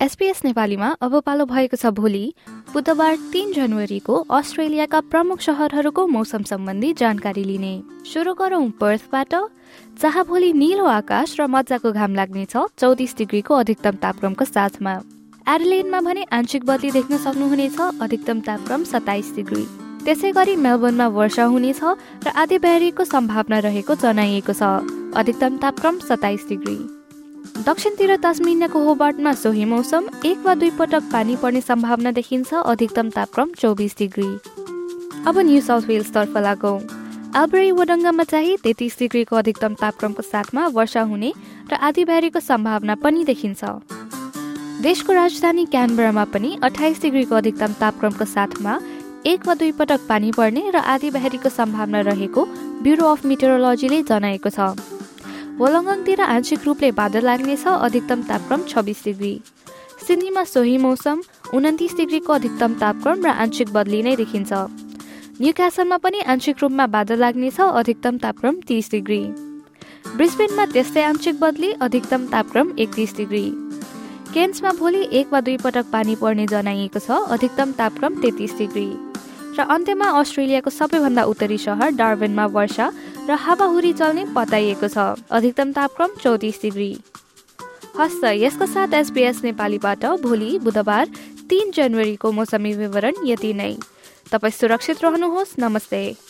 SPS नेपालीमा अब पालो भएको छ भोलि। बुधबार तीन जनवरीको अस्ट्रेलियाका प्रमुख सहरहरूको मौसम सम्बन्धी जानकारी लिने। सुरु गरौँ पर्थबाट। जहाँ भोलि निलो आकाश र मजाको घाम लाग्नेछ चौतिस डिग्रीको अधिकतम तापक्रमको साथमा। एडलेनमा भने आंशिक बदली देख्न सक्नुहुनेछ अधिकतम तापक्रम सत्ताइस डिग्री। त्यसै गरी मेलबर्नमा वर्षा हुनेछ र आधी बेहरीको सम्भावना रहेको जनाइएको छ। अधिकतम तापक्रम सत्ताइस डिग्री। दक्षिणतिर तस्मिनियाको होबार्टमा सोही मौसम एक वा दुई पटक पानी पर्ने सम्भावना देखिन्छ अधिकतम तापक्रम चौबिस डिग्री। अब न्यू साउथ वेल्सतर्फ लागौँ। आल्ब्रेई वडङ्गामा चाहिँ तेत्तिस डिग्रीको अधिकतम तापक्रमको साथमा वर्षा हुने र आधी भ्यारीको सम्भावना पनि देखिन्छ। देशको राजधानी क्यानबरामा पनि अठाइस डिग्रीको अधिकतम तापक्रमको साथमा एक वा दुई पटक पानी पर्ने र आधी भ्यारीको सम्भावना रहेको ब्युरो अफ मिटेरोलोजीले जनाएको छ। वलङ्गङतिर आंशिक रूपले बादल लाग्नेछ अधिकतम तापक्रम छब्बिस डिग्री। सिडनीमा सोही मौसम उन्तिस डिग्रीको अधिकतम तापक्रम र आंशिक बदली नै देखिन्छ। न्यू क्यासलमा पनि आंशिक रूपमा बादल लाग्नेछ अधिकतम तापक्रम तिस डिग्री। ब्रिस्बेनमा त्यस्तै आंशिक बदली अधिकतम तापक्रम एकतिस डिग्री। केन्समा भोलि एक वा दुई पटक पानी पर्ने जनाइएको छ अधिकतम तापक्रम तेत्तिस डिग्री। र अन्त्यमा अस्ट्रेलियाको सबैभन्दा उत्तरी सहर डार्बेनमा वर्षा र हावाहुरी चल्ने बताइएको छ। अधिकतम तापक्रम चौतिस डिग्री। हस्त यसको साथ एसपिएस नेपालीबाट भोलि बुधबार तिन जनवरीको मौसमी विवरण यति नै। तपाईँ सुरक्षित रहनुहोस्। नमस्ते।